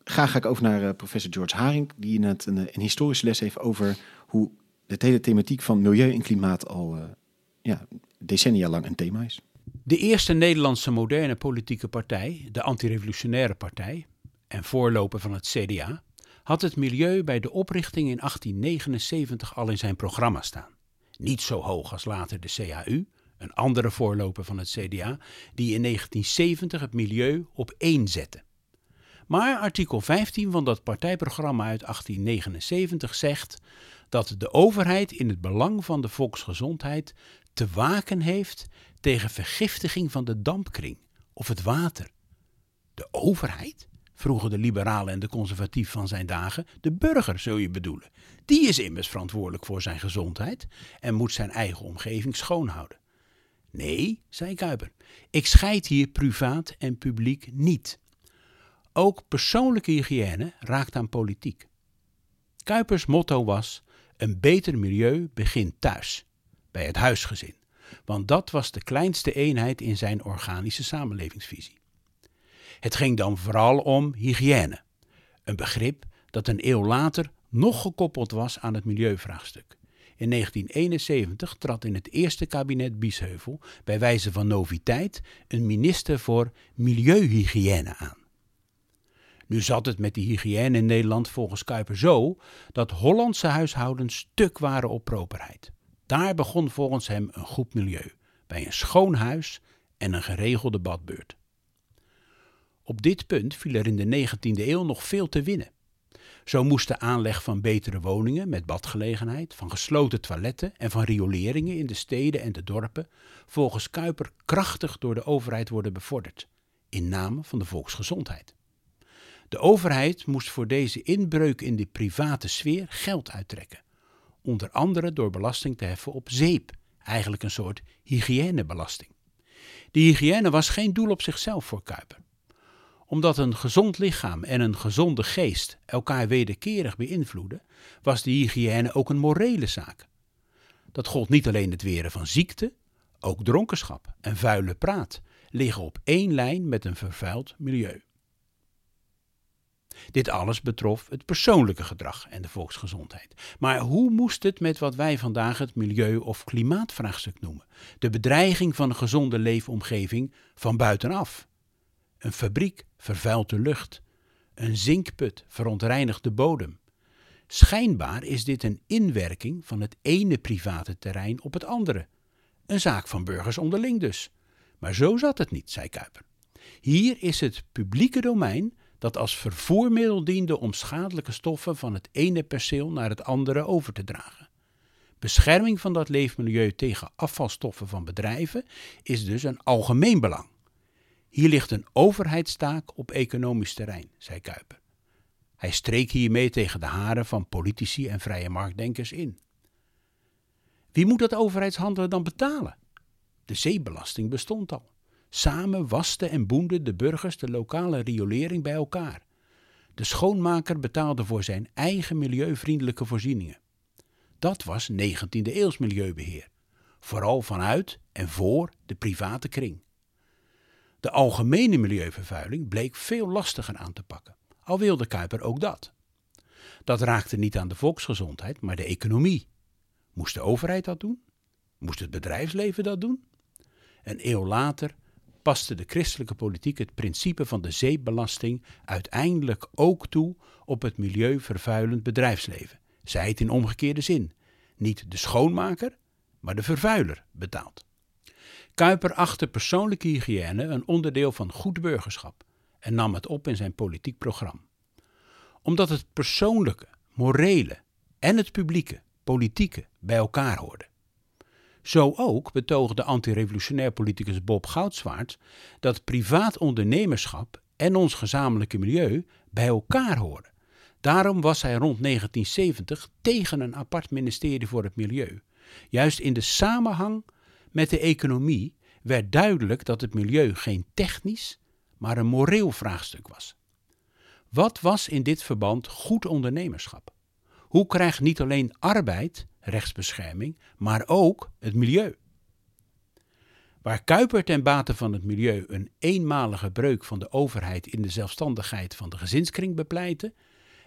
graag ga ik over naar eh, professor George Haring, die net een, een historische les heeft over hoe de hele thematiek van milieu en klimaat al eh, ja, decennia lang een thema is. De eerste Nederlandse moderne politieke partij, de Antirevolutionaire Partij en voorloper van het CDA, had het milieu bij de oprichting in 1879 al in zijn programma staan. Niet zo hoog als later de CAU, een andere voorloper van het CDA, die in 1970 het milieu op één zette. Maar artikel 15 van dat partijprogramma uit 1879 zegt dat de overheid in het belang van de volksgezondheid te waken heeft tegen vergiftiging van de dampkring of het water. De overheid? Vroegen de liberalen en de conservatief van zijn dagen. De burger, zul je bedoelen. Die is immers verantwoordelijk voor zijn gezondheid en moet zijn eigen omgeving schoonhouden. Nee, zei Kuiper, ik scheid hier privaat en publiek niet. Ook persoonlijke hygiëne raakt aan politiek. Kuipers motto was: een beter milieu begint thuis, bij het huisgezin. want dat was de kleinste eenheid in zijn organische samenlevingsvisie. Het ging dan vooral om hygiëne, een begrip dat een eeuw later nog gekoppeld was aan het milieuvraagstuk. In 1971 trad in het eerste kabinet Biesheuvel bij wijze van noviteit een minister voor milieuhygiëne aan. Nu zat het met die hygiëne in Nederland volgens Kuiper zo dat Hollandse huishoudens stuk waren op properheid. Daar begon volgens hem een goed milieu, bij een schoon huis en een geregelde badbeurt. Op dit punt viel er in de 19e eeuw nog veel te winnen. Zo moest de aanleg van betere woningen met badgelegenheid, van gesloten toiletten en van rioleringen in de steden en de dorpen volgens Kuiper krachtig door de overheid worden bevorderd, in naam van de volksgezondheid. De overheid moest voor deze inbreuk in de private sfeer geld uittrekken, onder andere door belasting te heffen op zeep, eigenlijk een soort hygiënebelasting. Die hygiëne was geen doel op zichzelf voor Kuiper omdat een gezond lichaam en een gezonde geest elkaar wederkerig beïnvloeden, was de hygiëne ook een morele zaak. Dat gold niet alleen het weren van ziekte, ook dronkenschap en vuile praat liggen op één lijn met een vervuild milieu. Dit alles betrof het persoonlijke gedrag en de volksgezondheid. Maar hoe moest het met wat wij vandaag het milieu- of klimaatvraagstuk noemen? De bedreiging van een gezonde leefomgeving van buitenaf. Een fabriek vervuilt de lucht. Een zinkput verontreinigt de bodem. Schijnbaar is dit een inwerking van het ene private terrein op het andere. Een zaak van burgers onderling dus. Maar zo zat het niet, zei Kuiper. Hier is het publieke domein dat als vervoermiddel diende om schadelijke stoffen van het ene perceel naar het andere over te dragen. Bescherming van dat leefmilieu tegen afvalstoffen van bedrijven is dus een algemeen belang. Hier ligt een overheidstaak op economisch terrein, zei Kuiper. Hij streek hiermee tegen de haren van politici en vrije marktdenkers in. Wie moet dat overheidshandelen dan betalen? De zeebelasting bestond al. Samen wasten en boenden de burgers de lokale riolering bij elkaar. De schoonmaker betaalde voor zijn eigen milieuvriendelijke voorzieningen. Dat was 19e eeuws milieubeheer, vooral vanuit en voor de private kring. De algemene milieuvervuiling bleek veel lastiger aan te pakken, al wilde Kuiper ook dat. Dat raakte niet aan de volksgezondheid, maar de economie. Moest de overheid dat doen? Moest het bedrijfsleven dat doen? Een eeuw later paste de christelijke politiek het principe van de zeebelasting uiteindelijk ook toe op het milieuvervuilend bedrijfsleven. Zij het in omgekeerde zin. Niet de schoonmaker, maar de vervuiler betaalt. Kuiper achtte persoonlijke hygiëne een onderdeel van goed burgerschap en nam het op in zijn politiek programma. Omdat het persoonlijke, morele en het publieke, politieke bij elkaar hoorden. Zo ook betoogde antirevolutionair politicus Bob Goudswaard dat privaat ondernemerschap en ons gezamenlijke milieu bij elkaar horen. Daarom was hij rond 1970 tegen een apart ministerie voor het milieu. Juist in de samenhang met de economie werd duidelijk dat het milieu geen technisch, maar een moreel vraagstuk was. Wat was in dit verband goed ondernemerschap? Hoe krijgt niet alleen arbeid rechtsbescherming, maar ook het milieu? Waar Kuiper ten bate van het milieu een eenmalige breuk van de overheid in de zelfstandigheid van de gezinskring bepleitte,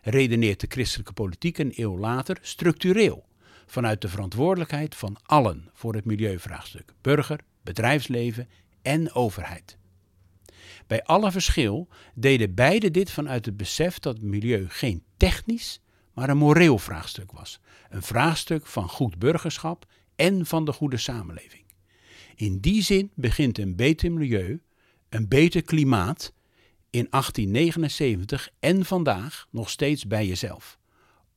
redeneert de christelijke politiek een eeuw later structureel vanuit de verantwoordelijkheid van allen voor het milieuvraagstuk: burger, bedrijfsleven en overheid. Bij alle verschil deden beide dit vanuit het besef dat het milieu geen technisch, maar een moreel vraagstuk was. Een vraagstuk van goed burgerschap en van de goede samenleving. In die zin begint een beter milieu, een beter klimaat in 1879 en vandaag nog steeds bij jezelf.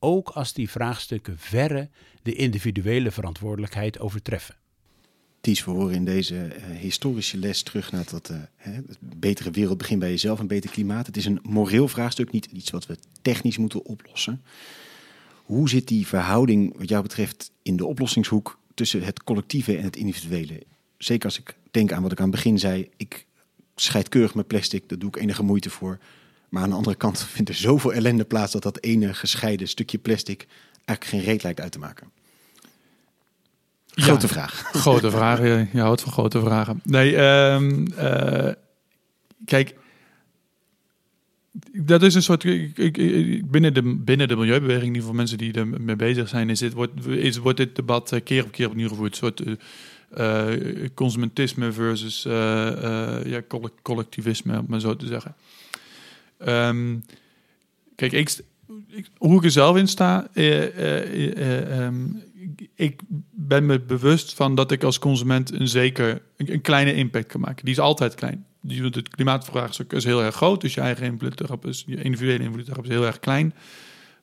Ook als die vraagstukken verre de individuele verantwoordelijkheid overtreffen. Ties, we horen in deze uh, historische les terug naar dat het betere wereld begint bij jezelf, een beter klimaat. Het is een moreel vraagstuk, niet iets wat we technisch moeten oplossen. Hoe zit die verhouding wat jou betreft in de oplossingshoek tussen het collectieve en het individuele? Zeker als ik denk aan wat ik aan het begin zei, ik scheid keurig met plastic, daar doe ik enige moeite voor. Maar aan de andere kant vindt er zoveel ellende plaats dat dat ene gescheiden stukje plastic eigenlijk geen reet lijkt uit te maken. Grote vraag. Grote vragen. Je, je houdt van grote vragen. Nee, ehm, eh, kijk. Dat is een soort. ik- ik- ik- Binnen de, binnen de milieubeweging, in ieder geval mensen die ermee bezig zijn, is dit, wordt, is, wordt dit debat eh, keer op keer opnieuw gevoerd. Een soort eh, consumentisme versus ja, colle- collectivisme, om maar zo te zeggen. Ehm, kijk, ik, hoe ik er zelf in sta, eh, eh, eh, ehm, ik- ben me bewust van dat ik als consument een zeker een, kleine impact kan maken. Die is altijd klein. Het klimaatvraagstuk is heel erg groot, dus je eigen invloed is, je individuele invloed daarop is heel erg klein.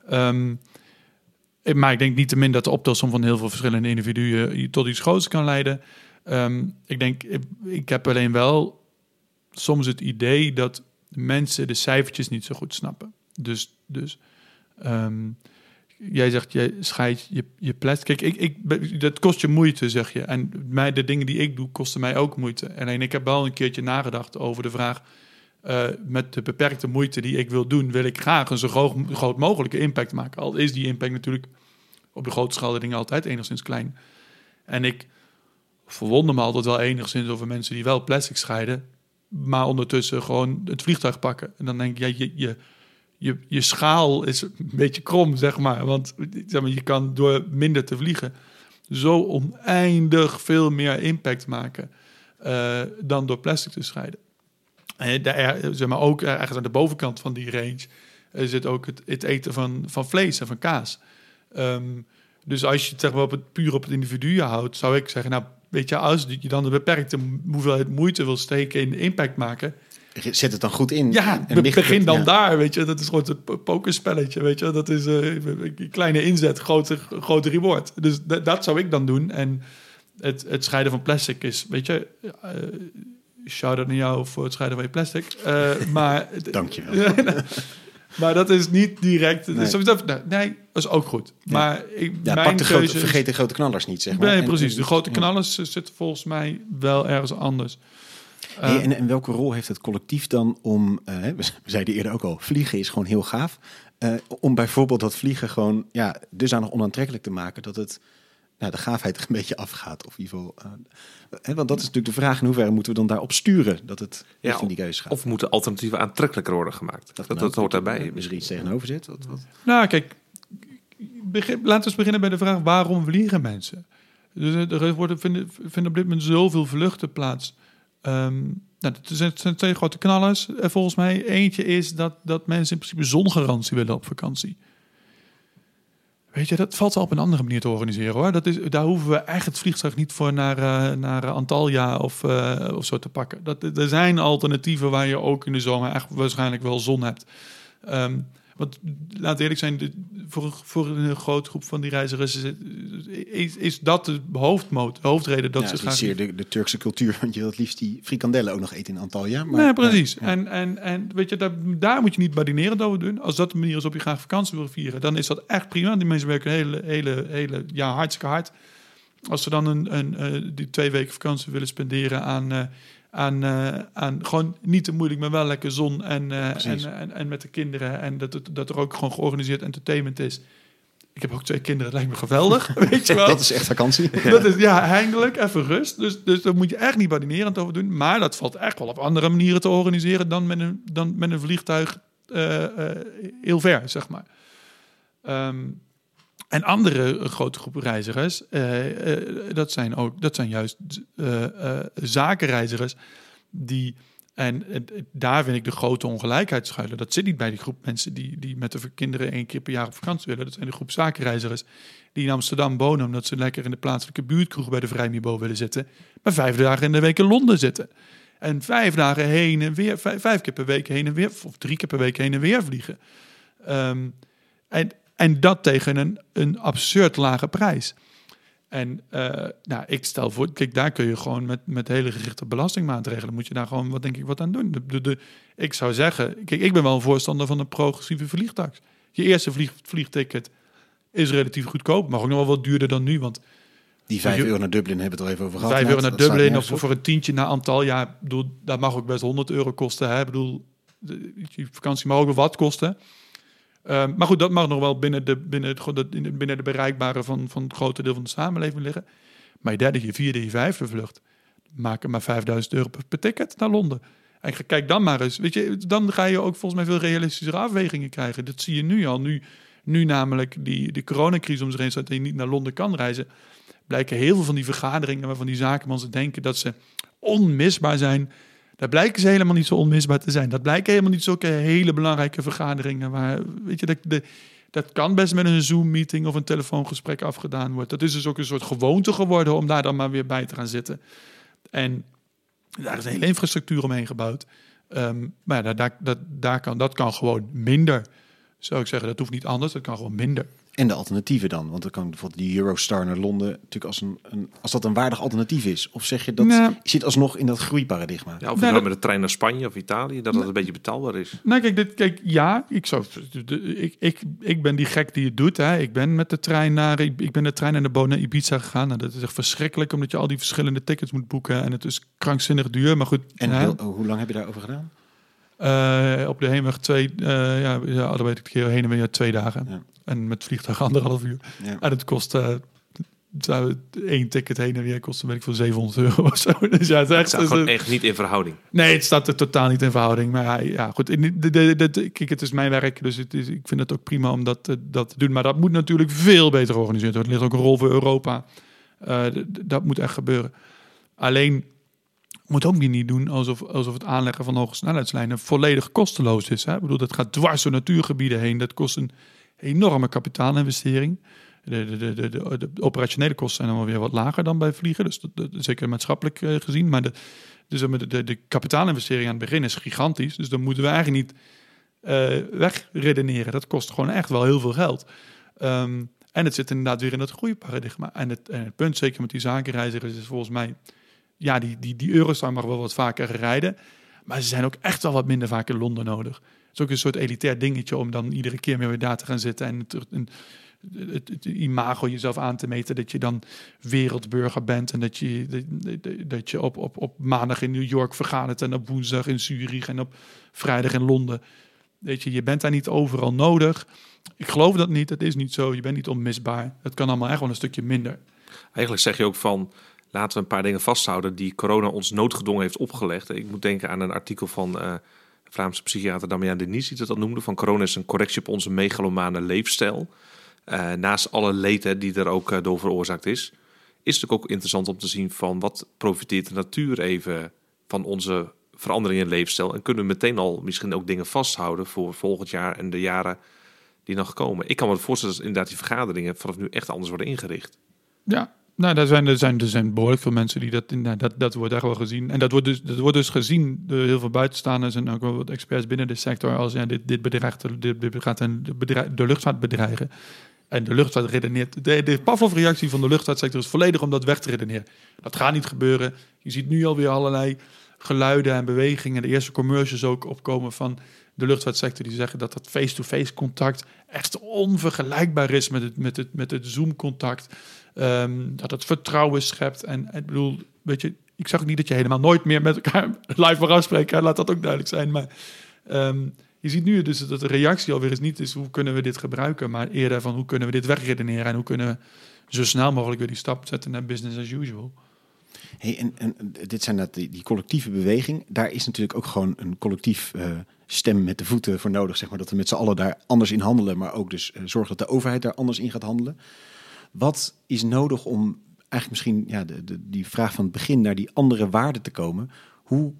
Ehm, eh, maar ik denk niet te min dat de optelsom van heel veel verschillende individuen tot iets groots kan leiden. Ik denk, ik heb alleen wel soms het idee dat mensen de cijfertjes niet zo goed snappen. Dus, dus ehm, jij zegt, jij scheidt je, je plastic. Kijk, ik, ik, dat kost je moeite, zeg je. En mij, de dingen die ik doe, kosten mij ook moeite. Alleen ik heb wel een keertje nagedacht over de vraag... eh, met de beperkte moeite die ik wil doen... wil ik graag een zo groot, groot mogelijke impact maken. Al is die impact natuurlijk op de grote schaal dingen altijd enigszins klein. En ik verwonder me altijd wel enigszins over mensen die wel plastic scheiden... maar ondertussen gewoon het vliegtuig pakken. En dan denk ik, ja, je, je, je, je schaal is een beetje krom, zeg maar. Want zeg maar, je kan door minder te vliegen zo oneindig veel meer impact maken eh, dan door plastic te scheiden. En daar, zeg maar, ook ergens aan de bovenkant van die range eh, zit ook het, het eten van, van vlees en van kaas. Ehm, dus als je het zeg maar, op het, puur op het individu houdt, zou ik zeggen, nou, weet je, als je dan een beperkte hoeveelheid moeite wil steken in impact maken, Zet het dan goed in. ja, en begin het- dan ja. daar, weet je. Dat is gewoon het po- pokerspelletje, weet je. Dat is eh, een kleine inzet, grote, grote reward. Dus dat- zou ik dan doen. En het, het scheiden van plastic is, weet je... eh shout-out naar jou voor het scheiden van je plastic. Eh, maar, Dankjewel. maar dat is niet direct... Nee. Nee, dat, nee, dat is ook goed. Maar ik, Ja, mijn pak de grote, is- vergeet de grote knallers niet, zeg maar. Nee, precies. De grote knallers zitten volgens mij wel ergens anders. Hey, Eh, en, en welke rol heeft het collectief dan om, eh, we zeiden eerder ook al, vliegen is gewoon heel gaaf. Eh, om bijvoorbeeld dat vliegen gewoon ja, dusdanig onaantrekkelijk te maken dat het nou, de gaafheid er een beetje afgaat. Of in ieder geval, eh, hè, want dat is natuurlijk de vraag in hoeverre moeten we dan daarop sturen dat het Ja, richting die keuze gaat. Of moeten alternatieven aantrekkelijker worden gemaakt? Dat, dat, nou, hoort daarbij. Is er iets tegenover zit? Wat, wat? Nou, kijk, begin, laten we eens beginnen bij de vraag waarom vliegen mensen? Dus er er worden, vinden, vinden op dit moment zoveel vluchten plaats. Ehm, nou, er zijn, er zijn twee grote knallers. eh, volgens mij eentje is dat, dat mensen in principe zongarantie willen op vakantie. Weet je, dat valt wel op een andere manier te organiseren hoor. Dat is, daar hoeven we echt het vliegtuig niet voor naar, eh, naar Antalya of, eh, of zo te pakken. Dat, er zijn alternatieven waar je ook in de zomer echt waarschijnlijk wel zon hebt. Ehm, want laat eerlijk zijn, de- voor, voor een grote groep van die reizigers is, is, is dat de hoofdmoot, de hoofdreden dat ja, ze het is graag... zeer de, de Turkse cultuur, want je wilt het liefst die frikandellen ook nog eten in Antalya. Maar, nee, precies. Ja. En, en, en weet je, daar, daar moet je niet badinerend over doen. Als dat de manier is op je graag vakantie wil vieren, dan is dat echt prima. Die mensen werken hele, hele, hele, ja, hartstikke hard. Als ze dan een, een, eh, die twee weken vakantie willen spenderen aan, eh, aan, eh, aan gewoon niet te moeilijk, maar wel lekker zon en, eh, en, Precies. en, en met de kinderen. En dat, het- dat er ook gewoon georganiseerd entertainment is. Ik heb ook twee kinderen, het lijkt me geweldig. weet je wel. Dat is echt vakantie. Dat is ja, eindelijk even rust. Dus, dus daar moet je echt niet badinerend over doen. Maar dat valt echt wel op andere manieren te organiseren dan met een, dan met een vliegtuig eh, eh, heel ver, zeg maar. Ehm, en andere grote groepen reizigers, eh, eh, dat, zijn ook, dat zijn juist eh, zakenreizigers die. En daar vind ik de grote ongelijkheid schuilen. Dat zit niet bij die groep mensen die, die met de kinderen één keer per jaar op vakantie willen. Dat zijn de groep zakenreizigers die in Amsterdam wonen omdat ze lekker in de plaatselijke buurtkroeg bij de Vrijmibo willen zitten, maar vijf dagen in de week in Londen zitten. En vijf dagen heen en weer, vijf, vijf keer per week heen en weer, of drie keer per week heen en weer vliegen. Ehm, en, en dat tegen een, een absurd lage prijs. En eh, nou, ik stel voor, kijk, daar kun je gewoon met, met hele gerichte belastingmaatregelen, moet je daar gewoon, wat denk ik, wat aan doen. De, de, de- ik zou zeggen, kijk, ik ben wel een voorstander van een progressieve vliegtax. Je eerste vlieg, vliegticket is relatief goedkoop, maar ook nog wel wat duurder dan nu, want Die 5 je- euro naar Dublin hebben we het al even over gehad. Vijf euro naar Dublin of voor een tientje naar Antalya. Ik bedoel, dat mag ook best 100 euro kosten. Hè? Ik bedoel, vakantie mag ook wel wat kosten. Ehm, maar goed, dat mag nog wel binnen de, binnen het, dat- binnen de bereikbare van, van het grote deel van de samenleving liggen. Maar je derde, je vierde, je vijfde vlucht maken maar 5000 euro per, ticket naar Londen. En kijk dan maar eens. Weet je, dan ga je ook volgens mij veel realistischere afwegingen krijgen. Dat zie je nu al. Nu, nu namelijk die, de coronacrisis om zich heen staat en je niet naar Londen kan reizen. Blijken heel veel van die vergaderingen waarvan die zakenmannen denken dat ze onmisbaar zijn. Daar blijken ze helemaal niet zo onmisbaar te zijn. Dat blijken helemaal niet zulke hele belangrijke vergaderingen. Waar, weet je, dat, de, dat kan best met een Zoom-meeting of een telefoongesprek afgedaan worden. Dat is dus ook een soort gewoonte geworden om daar dan maar weer bij te gaan zitten. En daar is een hele infrastructuur omheen gebouwd. Ehm, maar ja, daar, daar, kan, dat kan gewoon minder. Zou ik zeggen, dat hoeft niet anders. Dat kan gewoon minder. En de alternatieven dan? Want dan kan bijvoorbeeld die Eurostar naar Londen natuurlijk als, een, een, als dat een waardig alternatief is. Of zeg je dat Nou. je zit alsnog in dat groeiparadigma? Ja, of nou dat- met de trein naar Spanje of Italië, dat dat een beetje betaalbaar is. Nou, kijk, dit, kijk ja, ik, zou, de- ik, ik, ik ben die gek die het doet. Hè. Ik ben met de trein naar, ik, ik ben de trein naar de Boot naar Ibiza gegaan. Nou, dat is echt verschrikkelijk, omdat je al die verschillende tickets moet boeken. En het is krankzinnig duur, maar goed. En heel- hoe lang heb je daarover gedaan? Eh, op de heenweg twee, eh, ja, ja, dat weet ik, keer heen en weer twee dagen. Ja. En met vliegtuig anderhalf uur. Ja. En het kost het één ticket heen en weer kosten, weet ik veel, 700 euro of zo. Dus ja, het echt, staat het gewoon een- echt niet in verhouding. Nee, het staat er totaal niet in verhouding. Maar ja, goed. in- De, de, de, de- kijk, het is mijn werk, dus het is, ik vind het ook prima om dat, eh, dat te doen. Maar dat moet natuurlijk veel beter georganiseerd worden. Er ligt ook een rol voor Europa. Eh, dat moet echt gebeuren. Alleen moet ook niet doen alsof, alsof het aanleggen van hoge snelheidslijnen volledig kosteloos is. Hè? Ik bedoel, dat gaat dwars door natuurgebieden heen. Dat kost een enorme kapitaalinvestering. De, de, de, de, operationele kosten zijn dan weer wat lager dan bij vliegen. Dus zeker maatschappelijk eh, gezien. Maar de, dus de, de, kapitaalinvestering aan het begin is gigantisch. Dus dan moeten we eigenlijk niet eh, wegredeneren. Dat kost gewoon echt wel heel veel geld. Ehm, en het zit inderdaad weer in dat groeiparadigma. En het, en het punt, zeker met die zakenreizigers, is volgens mij... Ja, die, die, die Eurostar mag wel wat vaker rijden. Maar ze zijn ook echt wel wat minder vaak in Londen nodig. Is ook een soort elitair dingetje om dan iedere keer meer weer daar te gaan zitten. En het, het, imago jezelf aan te meten dat je dan wereldburger bent. En dat je, dat, dat- je op, op, op maandag in New York vergadert en op woensdag in Zurich en op vrijdag in Londen. Weet je, je bent daar niet overal nodig. Ik geloof dat niet, dat is niet zo. Je bent niet onmisbaar. Het kan allemaal echt wel een stukje minder. Eigenlijk zeg je ook van, laten we een paar dingen vasthouden die corona ons noodgedwongen heeft opgelegd. Ik moet denken aan een artikel van eh, Vlaamse psychiater Damian Denis, die dat noemde. Van corona is een correctie op onze megalomane leefstijl. Eh, naast alle leed die er ook eh, door veroorzaakt is, is het ook interessant om te zien van wat profiteert de natuur even van onze verandering in leefstijl. En kunnen we meteen al misschien ook dingen vasthouden voor volgend jaar en de jaren die nog komen. Ik kan me voorstellen dat inderdaad die vergaderingen vanaf nu echt anders worden ingericht. Ja, nou, daar zijn, er, zijn, er zijn behoorlijk veel mensen die dat, nou, dat, dat wordt echt wel gezien. En dat wordt, dus, dat wordt dus gezien door heel veel buitenstaanders en ook wel wat experts binnen de sector als ja, dit, dit, bedreigt, dit, gaat de, de luchtvaart bedreigen. En de luchtvaart redeneert. De, de Pavlov-reactie van de luchtvaartsector is volledig om dat weg te redeneren. Dat gaat niet gebeuren. Je ziet nu alweer allerlei geluiden en bewegingen. De eerste commercials ook opkomen van de luchtvaartsector die zeggen dat dat face-to-face contact echt onvergelijkbaar is met het, met het, met het Zoom-contact. Ehm, dat het vertrouwen schept. En ik bedoel, weet je, ik zag ook niet dat je helemaal nooit meer met elkaar live mag afspreken. Laat dat ook duidelijk zijn. Maar ehm, je ziet nu dus dat de reactie alweer eens niet is hoe kunnen we dit gebruiken, maar eerder van hoe kunnen we dit wegredeneren en hoe kunnen we zo snel mogelijk weer die stap zetten naar business as usual. Hey, en, dit zijn dat, die, collectieve beweging. Daar is natuurlijk ook gewoon een collectief eh, stem met de voeten voor nodig. Zeg maar, dat we met z'n allen daar anders in handelen. Maar ook dus eh, zorgen dat de overheid daar anders in gaat handelen. Wat is nodig om eigenlijk misschien ja, de, de, die vraag van het begin naar die andere waarden te komen? Hoe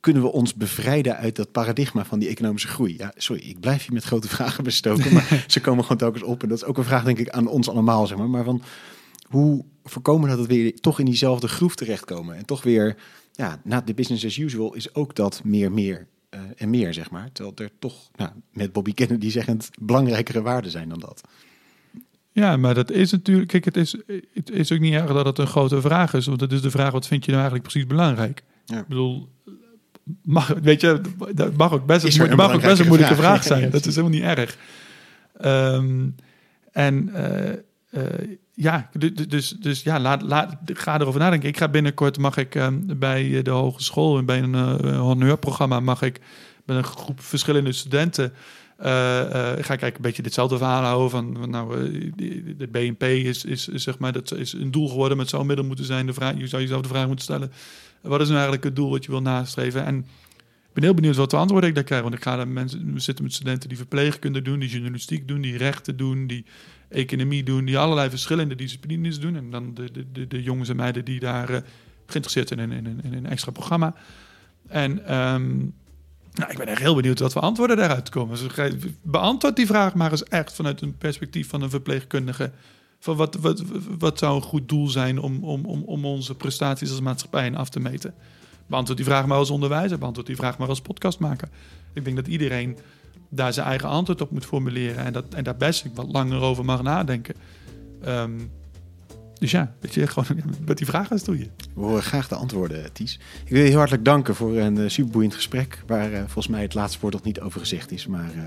kunnen we ons bevrijden uit dat paradigma van die economische groei? Ja, sorry, ik blijf hier met grote vragen bestoken, maar ze komen gewoon telkens op. En dat is ook een vraag, denk ik, aan ons allemaal, zeg maar. Maar van hoe voorkomen dat we weer toch in diezelfde groef terechtkomen? En toch weer, ja, na de business as usual is ook dat meer, meer eh, en meer, zeg maar. Terwijl er toch, nou, met Bobby Kennedy zeggend, belangrijkere waarden zijn dan dat. Ja, maar dat is natuurlijk, kijk, het is, het is ook niet erg dat het een grote vraag is, want het is de vraag, wat vind je nou eigenlijk precies belangrijk? Ja. Ik bedoel, mag, weet je, dat mag ook best, een, een mag ook best een moeilijke vraag, vraag? zijn. Dat is helemaal niet erg. Ehm, en eh, eh, ja, du- du- dus, dus ja, laat, laat, ga erover nadenken. Ik ga binnenkort, mag ik ehm, bij de hogeschool en bij een eh, honorprogramma, mag ik met een groep verschillende studenten ga ik eigenlijk een beetje ditzelfde verhaal houden van, nou, uh, de BNP is, is, zeg maar, dat is een doel geworden met zo'n middel moeten zijn. De vraag, je zou jezelf de vraag moeten stellen, wat is nou eigenlijk het doel wat je wil nastreven? En ik ben heel benieuwd wat de antwoorden ik daar krijg, want ik ga mensen, we zitten met studenten die verpleegkunde doen, die journalistiek doen, die rechten doen, die economie doen, die allerlei verschillende disciplines doen. En dan de, de, de, jongens en meiden die daar geïnteresseerd zijn in, in, in, in, een extra programma. En um, nou, ik ben echt heel benieuwd wat voor antwoorden daaruit komen. Dus beantwoord die vraag maar eens echt vanuit een perspectief van een verpleegkundige. Van wat, wat, wat zou een goed doel zijn om, om, om, om onze prestaties als maatschappij af te meten? Beantwoord die vraag maar als onderwijzer, beantwoord die vraag maar als podcastmaker. Ik denk dat iedereen daar zijn eigen antwoord op moet formuleren en, dat, en daar best wat langer over mag nadenken. Um, dus ja, weet je, gewoon met die vragen doe je. We horen graag de antwoorden, Ties. Ik wil je heel hartelijk danken voor een uh, superboeiend gesprek. Waar uh, volgens mij het laatste woord nog niet over gezegd is. Maar uh,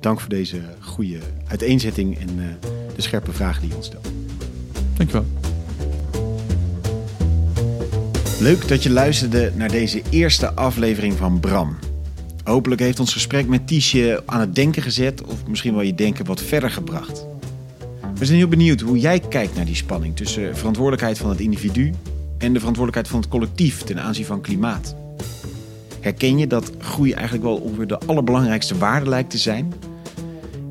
dank voor deze goede uiteenzetting en de scherpe vragen die je ons stelt. Dankjewel. Leuk dat je luisterde naar deze eerste aflevering van Bram. Hopelijk heeft ons gesprek met Tiesje aan het denken gezet, of misschien wel je denken wat verder gebracht. We zijn heel benieuwd hoe jij kijkt naar die spanning tussen verantwoordelijkheid van het individu en de verantwoordelijkheid van het collectief ten aanzien van klimaat. Herken je dat groei eigenlijk wel ongeveer de allerbelangrijkste waarde lijkt te zijn?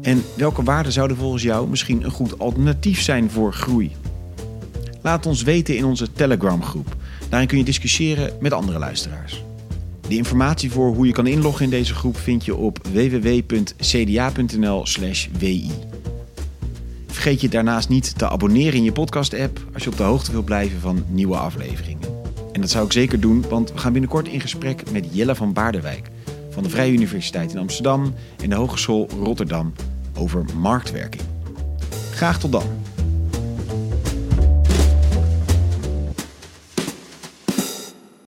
En welke waarden zouden volgens jou misschien een goed alternatief zijn voor groei? Laat ons weten in onze Telegram groep. Daarin kun je discussiëren met andere luisteraars. De informatie voor hoe je kan inloggen in deze groep vind je op www.cda.nl/wi. Vergeet je daarnaast niet te abonneren in je podcast-app als je op de hoogte wilt blijven van nieuwe afleveringen. En dat zou ik zeker doen, want we gaan binnenkort in gesprek met Jelle van Baardenwijk van de Vrije Universiteit in Amsterdam en de Hogeschool Rotterdam over marktwerking. Graag tot dan.